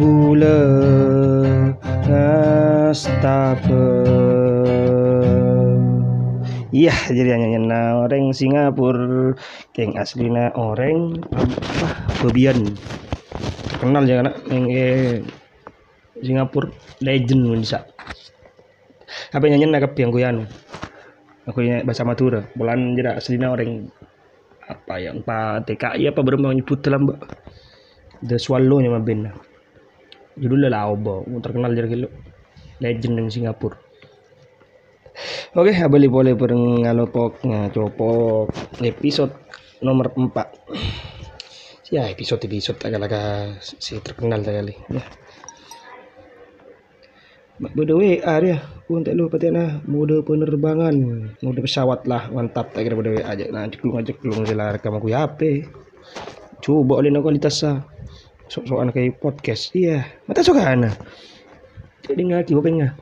bule ngastape Iya, jadi hanya nyena orang Singapura, geng aslinya orang apa bebian. Kenal jangan nak yang eh, Singapura legend bisa. Apa yang nyena yang gue anu. Aku bahasa Madura. Bulan jadi aslinya orang apa yang pak TKI apa berapa nyebut dalam. The Swallow nya mabin. Judulnya lah Obo, terkenal jadi kilo. Legend yang Singapura. Oke, boleh boleh bareng ngalopok ngacopok episode nomor 4. Ya, episode episode agak-agak si terkenal kali. Ya. Mode WA dia. Untuk lu patina mode penerbangan, mode pesawat lah, mantap tak kira mode WA aja. Nah, ceklung aja ceklung sila rekam aku HP. Coba oleh kualitasnya. Sok-sokan kayak podcast. Iya, mata suka ana. Jadi ngaki bapengnya.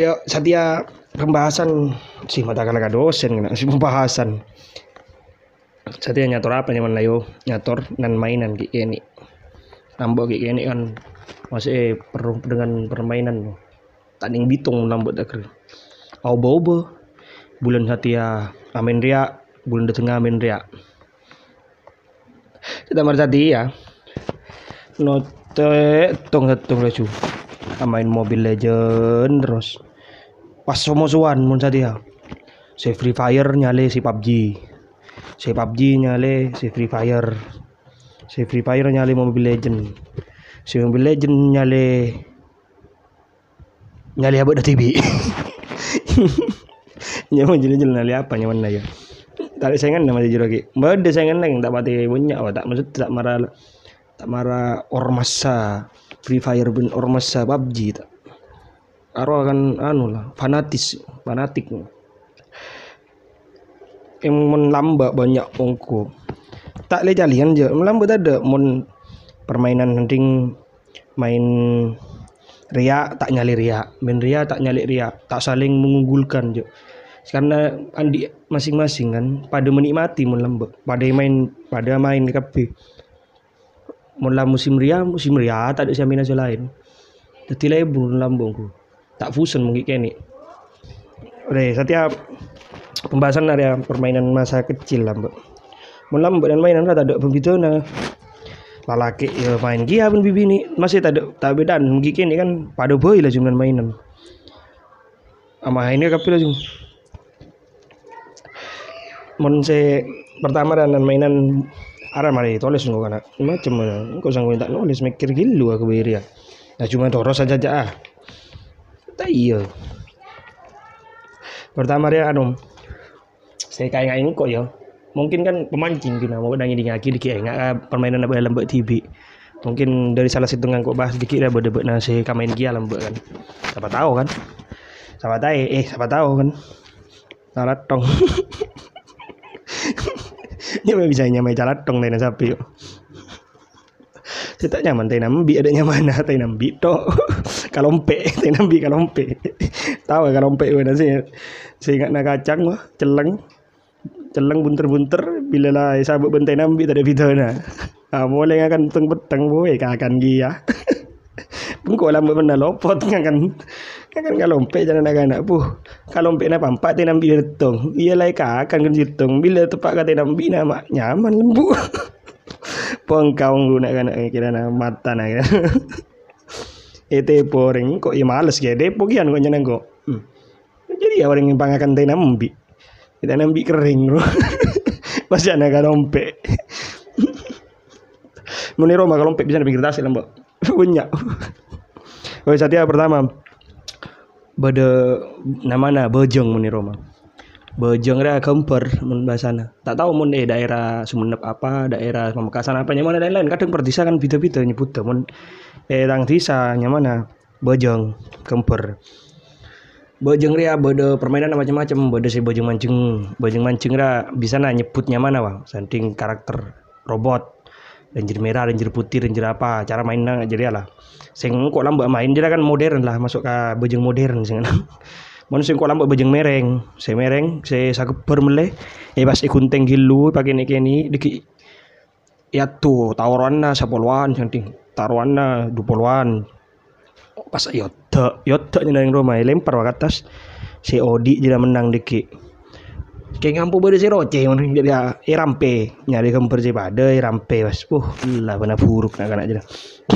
Ya, Satya pembahasan. Si mata kala dosen kena si pembahasan. Satya nyator apa nyaman layo nyator nan mainan kayak ini nambah kayak ini kan masih per, dengan permainan. Tanding bitung nambah au bobo bulan Satya amin ria bulan tengah amin ria. Kita mar ya note tong tong lecu main Mobile Legend terus. Pas somo-soan mun sadia si Free Fire nyale si PUBG si PUBG nyale si Free Fire. Si Free Fire nyale Mobile Legend si Mobile Legend nyale nyale apa dah TV nyaman jelas nyale apa nyaman lah ya. Tak saingan nama jero lagi. Ada saingan lain tak pati banyak tak maksud tak marah marah ormasa Free Fire pun ormasa PUBG tak? Karo akan anu lah fanatis fanatik. Yang melamba banyak ongko tak le jalian je. Melamba ada. Mon permainan nanting main ria tak nyali ria main ria tak nyali ria tak saling mengunggulkan je. Karena andi masing-masing kan pada menikmati mon lamba pada main pada main kape mon musim ria musim ria tak ada siapa lain. Jadi lebur lambungku. Tak fusion mungkin Oke, setiap pembahasan area permainan masa kecil lah mbak. Mulam dan mainan lah tak ada nah lalaki ya main gia pun bibi ni masih tak ada tak beda mungkin ini kan pada boy lah cuma mainan. Ama ini kapi lah mon se pertama dan mainan arah mari tulis nggak kan macam mana kau sanggup tak nulis mikir gilu aku beri ya. Nah cuma toros saja ah tak iya. Pertama dia anu saya kayak nggak kok ya. Mungkin kan pemancing gina mau nanya di ngaki dikit nggak permainan apa lembek TV mungkin dari salah satu kok bahas dikit lah berde nasi kamain gia lembek kan. Siapa tahu kan? Siapa tahu eh siapa tahu kan? Salah tong Ini bisa nyamai jalan tong dari sapi kita nyaman teh nambi ada nyaman teh nambi to kalompe teh nambi kalompe tahu kalompe mana sih sih nggak kacang wah celeng. Celeng bunter-bunter bila lah sabuk bentai nambi tak ada bidana ah boleh akan teng beteng boy kakan gia pengko lama benar lopot kan kan kalompe jangan nak anak puh kalompe nak pampak teh nambi betong iya lai kakan kan jitung bila tepak kata nambi nama nyaman lembu pengkaung lu nak kena kira nak mata nak kira. Ete poring kok ya males ya deh pogian kok nyeneng kok. Hmm. jadi ya orang yang pangakan teh nambi kita nambi kering bro masih ada kalompe muni Roma kalompe bisa dipikir tasik mbak punya satya pertama bade namana bejong muni Roma Bojong rea kemper mun bahasana. Tak tahu mun eh daerah Sumenep apa, daerah Pamekasan apa nyaman lain-lain. Kadang perdisa kan beda-beda nyebut mun eh tang desa nyamana bojong kemper. Bojong rea bode permainan macam-macam, bode si bojong mancing, bojong mancing rea bisa na nyebutnya mana bang, sanding karakter robot. Ranger merah ranger putih ranger apa cara mainnya jadi lah. Sing kok lambat main jadi kan modern lah masuk ke bejeng modern sing Mon sing kok lambat bejeng mereng, saya mereng, saya sakeber meleh, eh pas ikunteng gilu pakai nih kini diki ya tuh tawarannya sepuluhan cantik dua puluhan pas yoda yoda nih rumah lempar ke atas si Odi jadi menang diki kayak ngampu bade si roce yang jadi irampe nyari kemper si pada irampe was uh lah benar buruk nak aja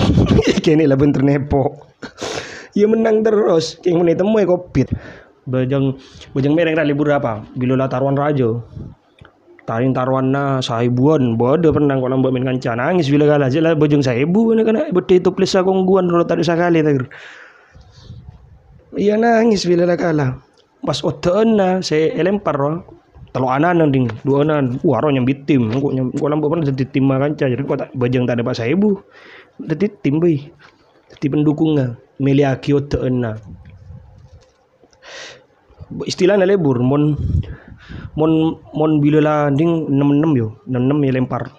kini lah bentar nepo. Ia menang terus. Kayak menit temu ya kopit bajang bajang mereng libur apa? Bila lah taruhan raja taring taruhan na saibuan. Bodoh pernah kalau mbak main kanca. Nangis bila kalah. Jelas bajang saibu ini kan betul itu plus aku guan kalau tadi sekali tak iya nangis bila lah kalah. Pas otak na saya lempar telo anan ding dua anan wah roh nyambit tim. Kok nyambit kok lampu pernah jadi tim kanca jadi kok tak bajang tak ada pak saibu. Jadi tim boy jadi pendukungnya miliaki otak istilahnya lebur mon mon mon bila landing enam enam yo. Enam enam ya lempar.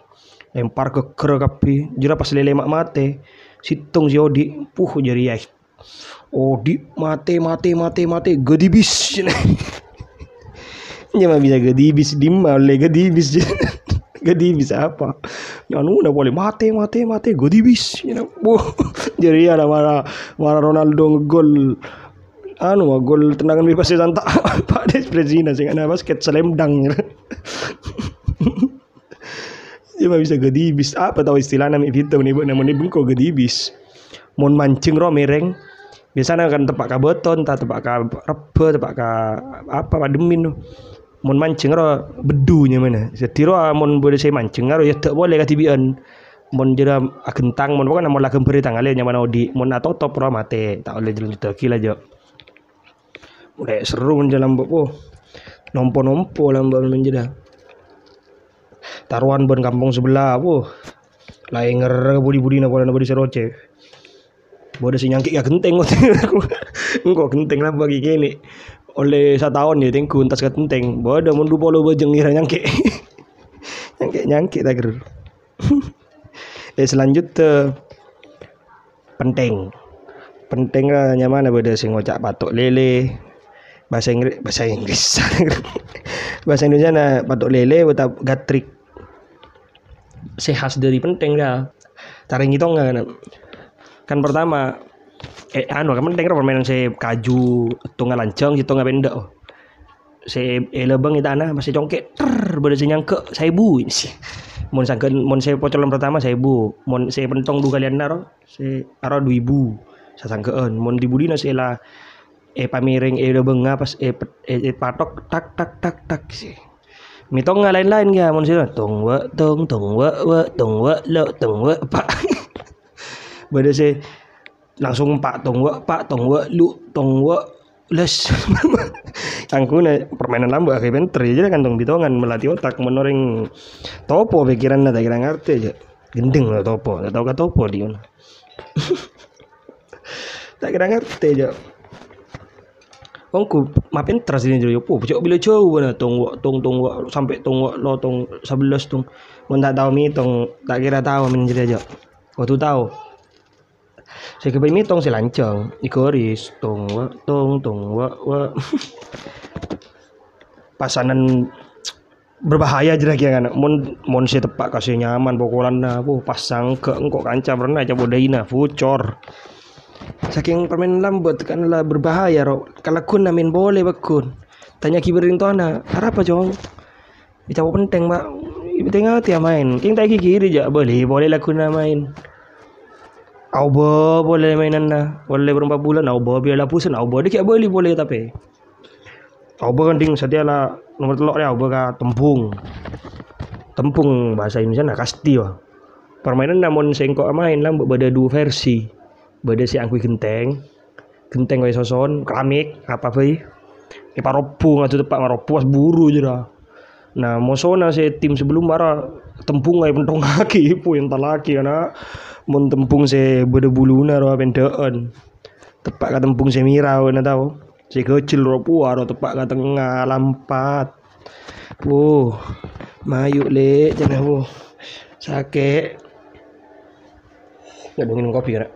Lempar ke kera kapi. Jera pas lele mak mate situng si odi puh jari ya odi mate mate mate mate gedibis Nyama bisa gedibis dimma le gedibis. Gedibis apa? Nyanu udah boleh mate mate mate gedibis jadi ada marah marah Ronaldo gol anu gol tendangan bebas tak Pak Des sing ana basket selendang. Ya bisa gedibis. Apa tahu istilah nama itu nih namanya bengko gedibis? Mon mancing ro mereng. Biasanya kan tepak ka beton tak tepak ka rebe tepak ka apa pademin mon mancing ro bedunya mana setiro mon boleh saya mancing ro ya tak boleh katibian mon jera agentang mon pokoknya mon lagem beri tangale nyaman odi mon atau top ro mate tak boleh jalan kila jo mulai seru menjelang bopo nompo-nompo lambat menjeda taruhan bon kampung sebelah po lain nger budi-budi na pola budi seroce. Bodoh si nyangkik ya genteng kok genteng lah bagi kini oleh satu tahun ya tengku entas ke genteng bodoh mundu polo bajeng ngira nyangkik. Nyangkik nyangkik tak ger eh selanjutnya penting penting lah nyaman bodoh sing ngocak patok lele. Bahasa Inggris bahasa Inggris. Bahasa Indonesia na patok lele atau gatrik sehat dari penting dah taring itu enggak kan pertama eh anu kan penting permainan saya kaju tunggal lancang itu nggak pendek. Oh. saya eh lebang itu tanah masih congkek ter saya nyangke saya bu sih mon sangken mon saya pocolan pertama saya bu mon saya pentong dua kalian naro saya aro dua ibu saya sangkeun. Mon dibudi saya lah eh pamiring eh benga pas eh, eh, patok tak tak tak tak sih mitong nggak lain-lain ya mun sih tung wa tung tung wa wa tung wa lo tung wa pak beda sih langsung pak tung wa pak tung wa lu tung wa les. Angku nih permainan lambu akhirnya ya kan tong bitongan melatih otak menoreng topo pikiran tak kira ngerti aja gendeng lah topo tak tahu kan topo di mana tak kira ngerti aja Ongku mapin teras ini jadi po pojok bila jauh mana tong tong tong sampai tong lo tong sebelas tong mun tak tahu mi tong tak kira tahu min jadi aja waktu tahu saya mi tong selancang ikoris tong wa tong tong wa wa pasanan berbahaya aja lagi kan. Mon mon saya tepak kasih nyaman bokolan nah pasang ke engkau kanca pernah coba daina fucor. Saking permen lambat kan lah berbahaya ro kalau kun namin boleh bakun tanya kiberin tuh ana apa jong? Itu penting mbak tengah tiap main. King tak kiri aja boleh boleh lah kun main Auba boleh mainan na boleh berapa bulan Auba biar lapusan Auba dia boleh boleh tapi. Auba kan ding sedia lah nomor telok ya Auba ka tempung. Tempung bahasa Indonesia nak kasti wah. Permainan namun sengkok main lah ada dua versi. Beda si angkui genteng genteng kayak soson keramik apa sih ini paropu nggak tuh tepak ngaropu pas buru jera nah mosona si tim sebelum bara tempung kayak pentong kaki ipu yang laki karena mau tempung si beda buluna roh pendaan tepak ke tempung si mirau na tahu si kecil ropu aro tepak ke tengah lampat. Oh mayu le jangan oh sakit nggak minum kopi kan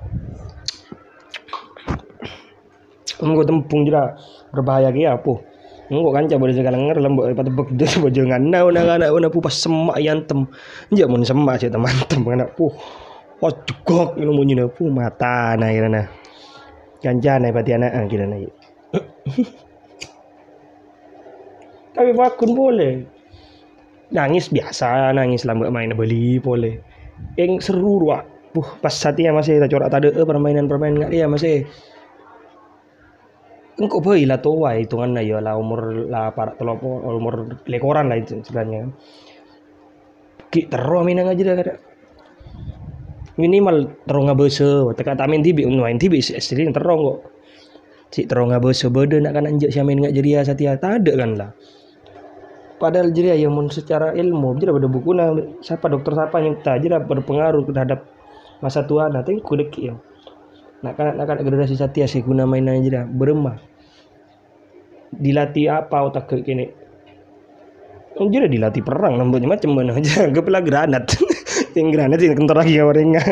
Enggak tempung jera berbahaya kia apa Enggak kan coba sekarang nger lembok pada bek des bojo ngana una anak una pu pas semak yantem. Njak mun semak sih teman teman anak pu. Oh jugok ini mau nyina pu mata na na. Ganja na pati anak kira na. Tapi vakun boleh. Nangis biasa, nangis lambak main beli boleh. Yang seru ruak. Puh, pas saatnya masih tak corak tak ada permainan-permainan nggak dia masih engko bayi lah tua hitungan lah ya lah umur lah para telopo umur lekoran lah itu sebenarnya ki terus minang aja dah kada minimal terus ngabese tekan tamin tibi main tibi istri terus kok. Si terus ngabese bede nak kan anjak siamin ngak jeria satia ada kan lah. Padahal jeria yang mun secara ilmu jadi pada buku nah siapa dokter siapa yang tak jadi berpengaruh terhadap masa tua nanti kudek ya nak kan nak kan generasi satia sih guna mainan aja dah beremah dilatih apa otak Oh, jadi dilatih perang nampaknya macam mana? Aja kepala granat. Yang granat ini kentar lagi orang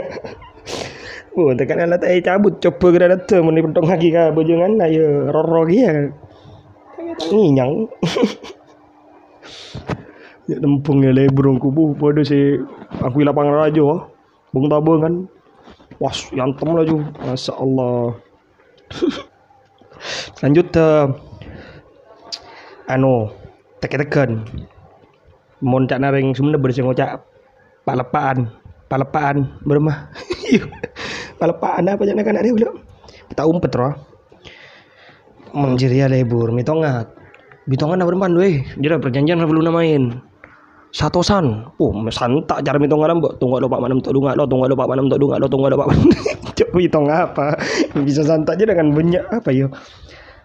Oh, tekan alat eh cabut coba granat tuh mau dipentong lagi kah bojongan ayo roro ya. Nginyang. Ya tempung ya lebrong kubu pada si aku lapangan rajo bung tabung kan. Was yantem laju masya Allah. Lanjut uh, anu teke-teken mon cak naring sebenarnya bersih ngocak palepaan palepaan bermah palepaan apa jangan kan ada udah kita umpet roh. Menjeria lebur mitongat. Bitongan apa berman weh jadi perjanjian belum namain satosan. Oh santak cara mitongan mbok tunggu lo pak manam tok dunga lo tunggu lo pak manam tok dunga lo tunggu lo pak manam mitong apa. Bisa santak aja dengan banyak apa yo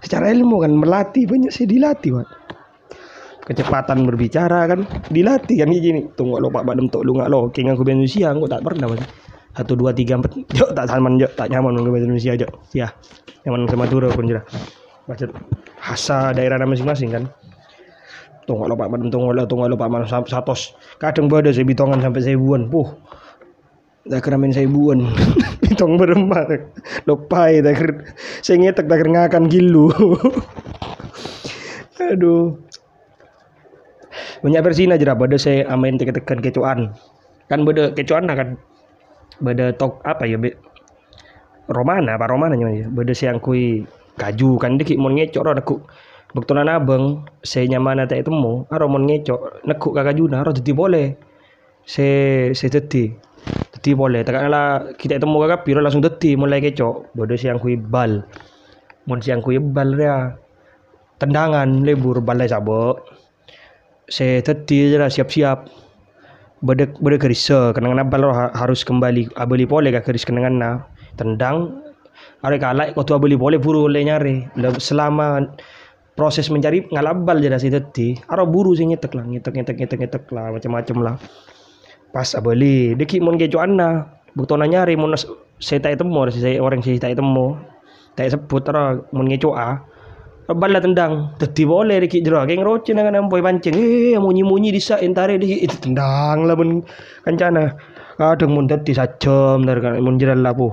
secara ilmu kan melatih banyak sih dilatih Pak. kecepatan berbicara kan dilatih kan gini tunggu lo pak badem tok lu nggak lo king aku Indonesia aku tak pernah mas satu dua tiga empat. Jok tak nyaman jok tak nyaman nggak Indonesia jok. Ya nyaman sama Madura pun jera baca hasa daerah masing-masing kan. Tunggu lo pak badem tunggu lo tunggu lo pak mana satos. Kadang bada saya bitongan sampai seribuan. Puh kira main seribuan bitong berempat. Lupai tak kira saya ngetek kira ngakan gilu. Aduh. Banyak versi aja beda saya amain tekan kecuan kan beda kecuan kan. Beda tok apa ya be? Romana apa romana namanya beda siang kui kaju kan. Dia mau ngecok roh nekuk. Bektonan abang saya nyaman tak mau aro mau ngecok nekuk kaju nah aro jadi boleh. Saya saya jadi jadi boleh lah kita temu kakak piro langsung jadi mulai kecok. Beda siang kui bal. Mau siang kui bal ya tendangan lebur balai sabuk. Saya tadi je lah siap-siap. Beda beda kerisa. Kenangan abal harus kembali. Abali boleh ke keris kenangan na tendang. Ada kalai kau tu abali boleh buru oleh nyari. Selama proses mencari ngalabal je lah si tadi ada buru sih nyetek lah. Nyetek nyetek nyetek nyetek lah. Macam-macam lah pas abali deki mon kejo anna buktona nyari mon saya tak temu saya orang saya tak temu tak sebut ara mon ngeco a bala tendang tadi boleh dikit jero. Geng roce dengan ampoi pancing. Eh munyi-munyi sa entare di itu tendang lah pun kancana kadang mun tadi sajam dari kan mun jeral lah pu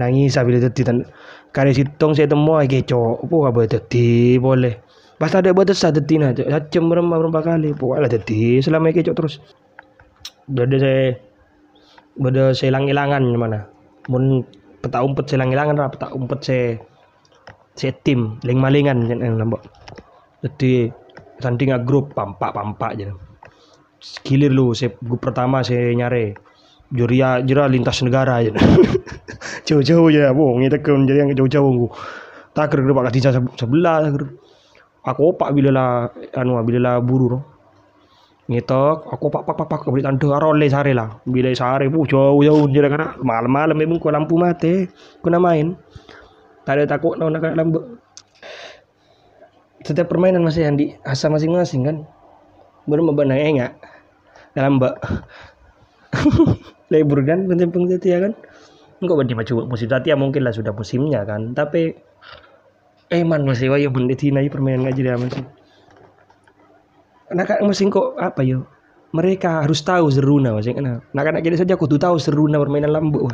nangis sambil tadi tan kare sitong saya temu pu apa tadi boleh. Pas ada batas satu tina sajam berapa berapa kali. Pokoknya tadi selama keco terus beda saya beda saya hilang-hilangan mana. Mun peta umpet saya hilang-hilangan lah peta umpet saya setim ling malingan yang nambah jadi sanding grup pampak pampak aja gilir lu saya grup pertama saya nyari juria jera lintas negara aja jauh-jauh ya bu ngita ke jadi yang jauh-jauh gua tak kira pak kasih sebelah aku opak bila lah anu bila lah buru ngitok aku pak pak pak pak beli tanda arole sare lah. Bila sare bu jauh jauh jadi karena malam malam memang ku lampu mati ku main. Tak ada takut nak nak lambat setiap permainan masih yang di asa masing-masing kan. Belum bebenah enggak dalam mbak libur kan penting ya kan. Enggak berarti macam musim ya mungkin lah sudah musimnya kan. Tapi eh man masih wayo mendetin aja permainan ngaji dia masih nak masih kok apa yo? Mereka harus tahu seruna masih kan nak nak jadi saja aku tuh tahu seruna permainan lambu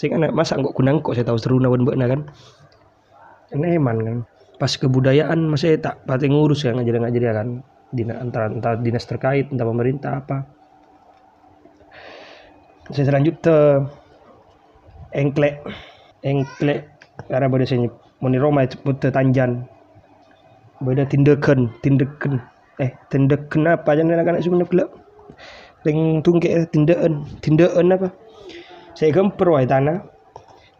saya kan masa kok kunang kok saya tahu seru nawan mbak kan? Eman kan? Pas kebudayaan masih tak pati ngurus ya ngajar ngajar kan? Dina, antara entah dinas terkait entah pemerintah apa. Saya lanjut ke engklek. Engklek karena pada saya moni Roma itu tanjan beda tindakan tindakan eh tindakan apa aja anak-anak sebenarnya kelak Leng tungke tindakan tindakan apa? Saya gemper wai tanah.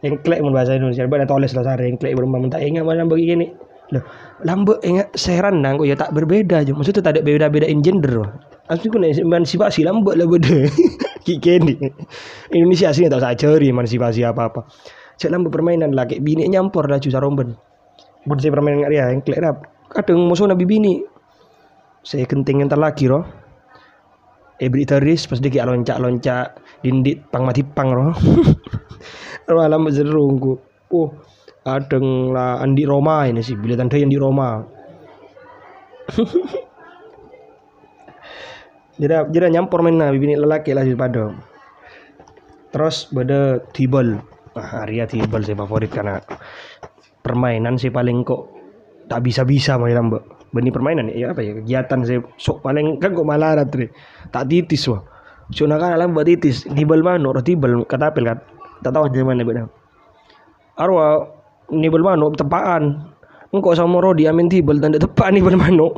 Yang klek mun bahasa Indonesia. Ada tulis lah sare yang klek belum minta ingat mana bagi gini. Loh lambe ingat seran kok ya tak berbeda aja maksudnya tak ada beda-beda in gender. Asli pun emansipasi lambe lah beda kini Indonesia sini tak saya cari emansipasi apa apa cek lambe permainan lah. Kayak bini nyampur lah cuci romben buat saya permainan nggak ya yang klek rap kadang musuh nabi bini saya kenting entar lagi roh Ebri teris pas dia loncat-loncat dindit pang mati pang roh. roh alam jerungku. Oh, adeng lah Andi Roma ini sih bila tanda yang di Roma. jadi jadi nyampur main nabi bini lelaki lah pada. Terus pada tibel. Ah, Arya tibel saya favorit karena permainan sih paling kok tak bisa-bisa main mbak benih permainan ya apa ya kegiatan saya sok paling kan kok malah ada tak titis wah. So nak alam buat titis. Nibel mana orang tibel apel kan? Tak tahu di mana beda arwah nibel mana tepaan engkau sama rodi amin tibel tanda tepak nibel mano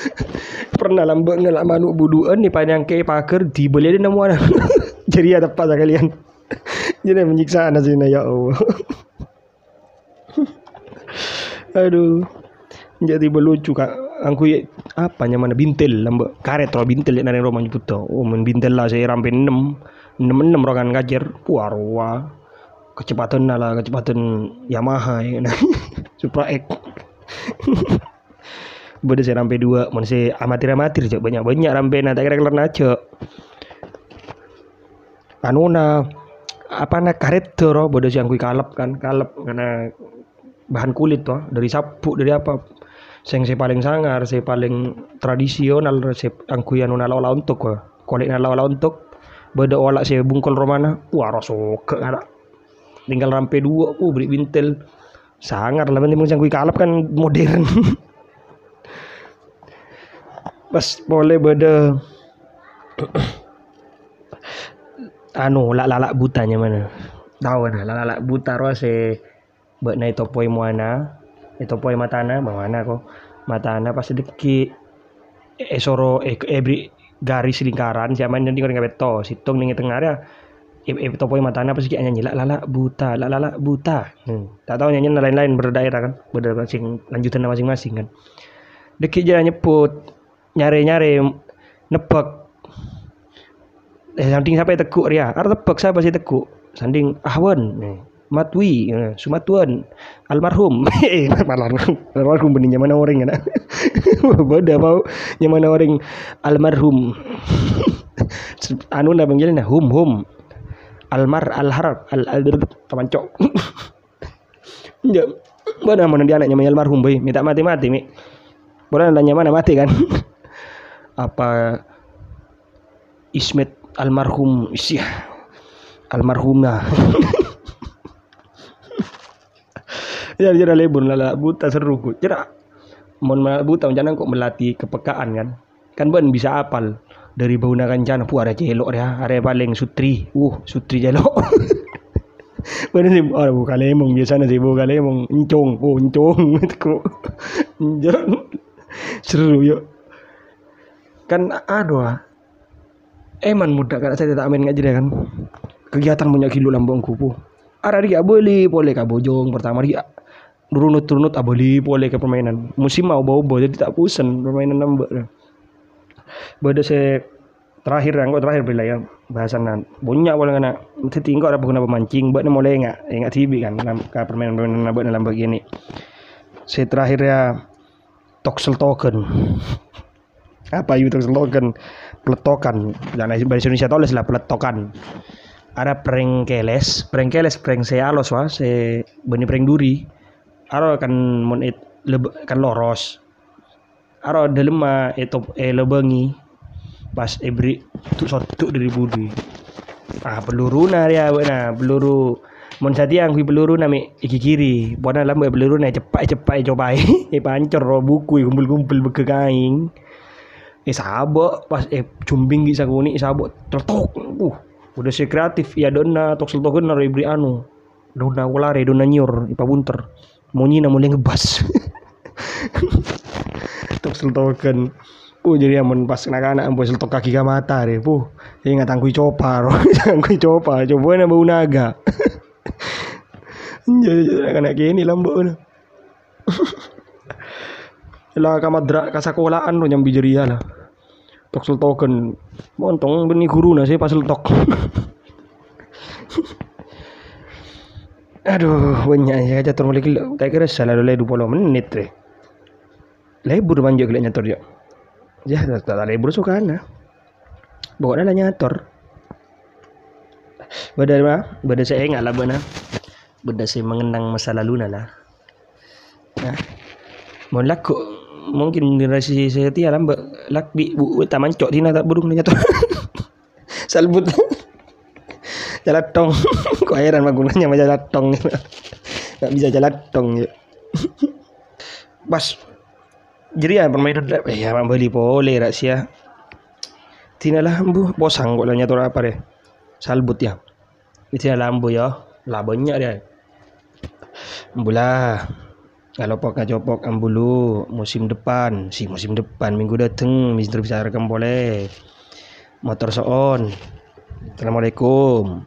pernah lambek ngelak manu buduan nih panjang ke paker tibel ada nama ada jadi ada tepat kalian. Jadi menyiksa anak ya Allah. Aduh jadi belucu kak. Angku apa mana? Bintel lambe karet roh bintel ya nari romanya puto oh men bintel lah saya rampe enam. Enam enam rokan ngajar. Puarwa kecepatan lah kecepatan Yamaha ya. Nah. Supra X. Beda saya rampe dua, mana saya amatir amatir cek banyak banyak rampe nanti kira-kira nace. Anuna apa nak karet tuh roh. Bodoh yang kui kalap kan. Kalap karena bahan kulit tuh dari sapu dari apa sing saya paling sangar saya paling tradisional saya angku yang nala olah untuk kolek nala olah untuk beda olah saya bungkol romana. Wah rosok ada. Tinggal rampe dua uh beri bintel sangar lah penting yang kalap kan modern. Pas boleh beda anu lak lalak butanya mana? Tahu nah lak lalak buta saya buat naik topoi muana itu poy matana mana ko matana pas deki e soro e ebri garis lingkaran siapa yang tinggal nggak beto situng nih tengah ya e, e topoy matana pas kayaknya nyanyi lala buta lala buta. Hmm. tak tahu nyanyi lain-lain berdaerah kan berdasarkan sing lanjutan masing-masing kan. Deki jalan nyeput nyare-nyare nepek eh sanding sampai tekuk ya ada tepek siapa sih tekuk sanding ahwan nih Matwi, ya, Sumatuan, almarhum, eh almarhum, almarhum benih mana orang ya, beda mau mana orang almarhum, anu na panggilnya hum hum, almar alhar al al cok, ya, mana mana dia anaknya almarhum boy, minta mati mati mi, boleh nanya mana mati kan, apa? Ismet almarhum, isya almarhumah. Ya jadi lebur lala buta seru ku. Jadi mon buta jangan kok melatih kepekaan kan? Kan ben bisa apal. Dari bau kancana pu ada celok ya ada paling sutri. Uh sutri celok. Bener sih, oh bukan lemong biasanya sih bukan lemong, encong, oh encong. Itu kok, seru yuk. Kan aduh, ah. eman muda kan saya tidak main ngajar kan, kegiatan punya kilo lambung kupu. Ada dia boleh, boleh kabojong pertama dia runut-runut abali ah, boleh ke permainan. Musim mau bau bau jadi tak pusen permainan nambah Bada saya terakhir yang terakhir bila ya bahasan banyak boleh kena mesti tinggal ada pengguna pemancing buat mulai enggak enggak TV kan ke permainan permainan nambah dalam begini saya terakhir ya toxel token. Apa itu toxel token? Peletokan. Dan bahasa Indonesia tulis lah peletokan. Ada prank keles prank keles saya wah. Saya benih prank duri aro kan mon it lebe, kan loros aro delema itu e lebengi pas ebri tu sotu dari budi ah peluru na dia nah peluru Mun satiang kui peluru nami iki kiri. Bona lambe peluru na cepat cepat coba eh pancor ro buku kumpul-kumpul beke kain. Eh sabok pas eh cumbing gi sakuni sabok tertok. Uh, udah si kreatif ya dona tok seltokeun na ibri anu. Dona ulare dona nyur ipa bunter. Monyi na mulai ngebas. tok seltokeun. Uh jadi amun pas anak-anak ambo seltok kaki ka mata deh. Puh, ingat angkui copa ro. angkui copa, coba bau naga. Jadi anak kini lambo na. Lah kamadra kasakolaan lo nyambi jeria lah. Tok token montong beni guru na sih pas tok. Aduh, banyak ya aja turun lagi. Tak kira salah dulu dua menit deh. Lebur banjir kelihatan nyator ya. Ya, tak lebur suka na. Bawa lah nyator. Bada mah, bada saya enggak lah bana berdasar mengenang masa lalu lah. Nah, mohon laku mungkin generasi saya tiada lak bi bu taman cok dina tak burung nanya tu. Salbut. Jalan tong. Kau heran mah gunanya macam jalan tong. Tak bisa jalan tong je. Bas. Jadi ya permainan eh ya beli boleh rahasia. Tinalah bu bosang kok nanya tu apa deh. Salbut ya. Itu lambu ya. Lah banyak dia. Bula kalau pok kacopok ambulu musim depan si musim depan minggu dateng Mister bisa rekam boleh motor soon Assalamualaikum